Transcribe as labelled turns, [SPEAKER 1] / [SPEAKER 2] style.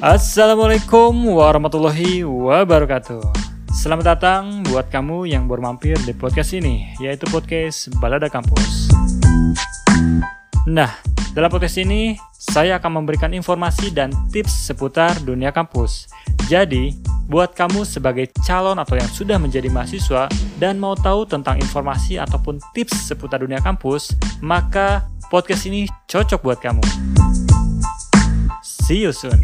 [SPEAKER 1] Assalamualaikum warahmatullahi wabarakatuh. Selamat datang buat kamu yang baru mampir di podcast ini, yaitu podcast Balada Kampus. Nah, dalam podcast ini saya akan memberikan informasi dan tips seputar dunia kampus. Jadi, buat kamu sebagai calon atau yang sudah menjadi mahasiswa dan mau tahu tentang informasi ataupun tips seputar dunia kampus, maka podcast ini cocok buat kamu. See you soon.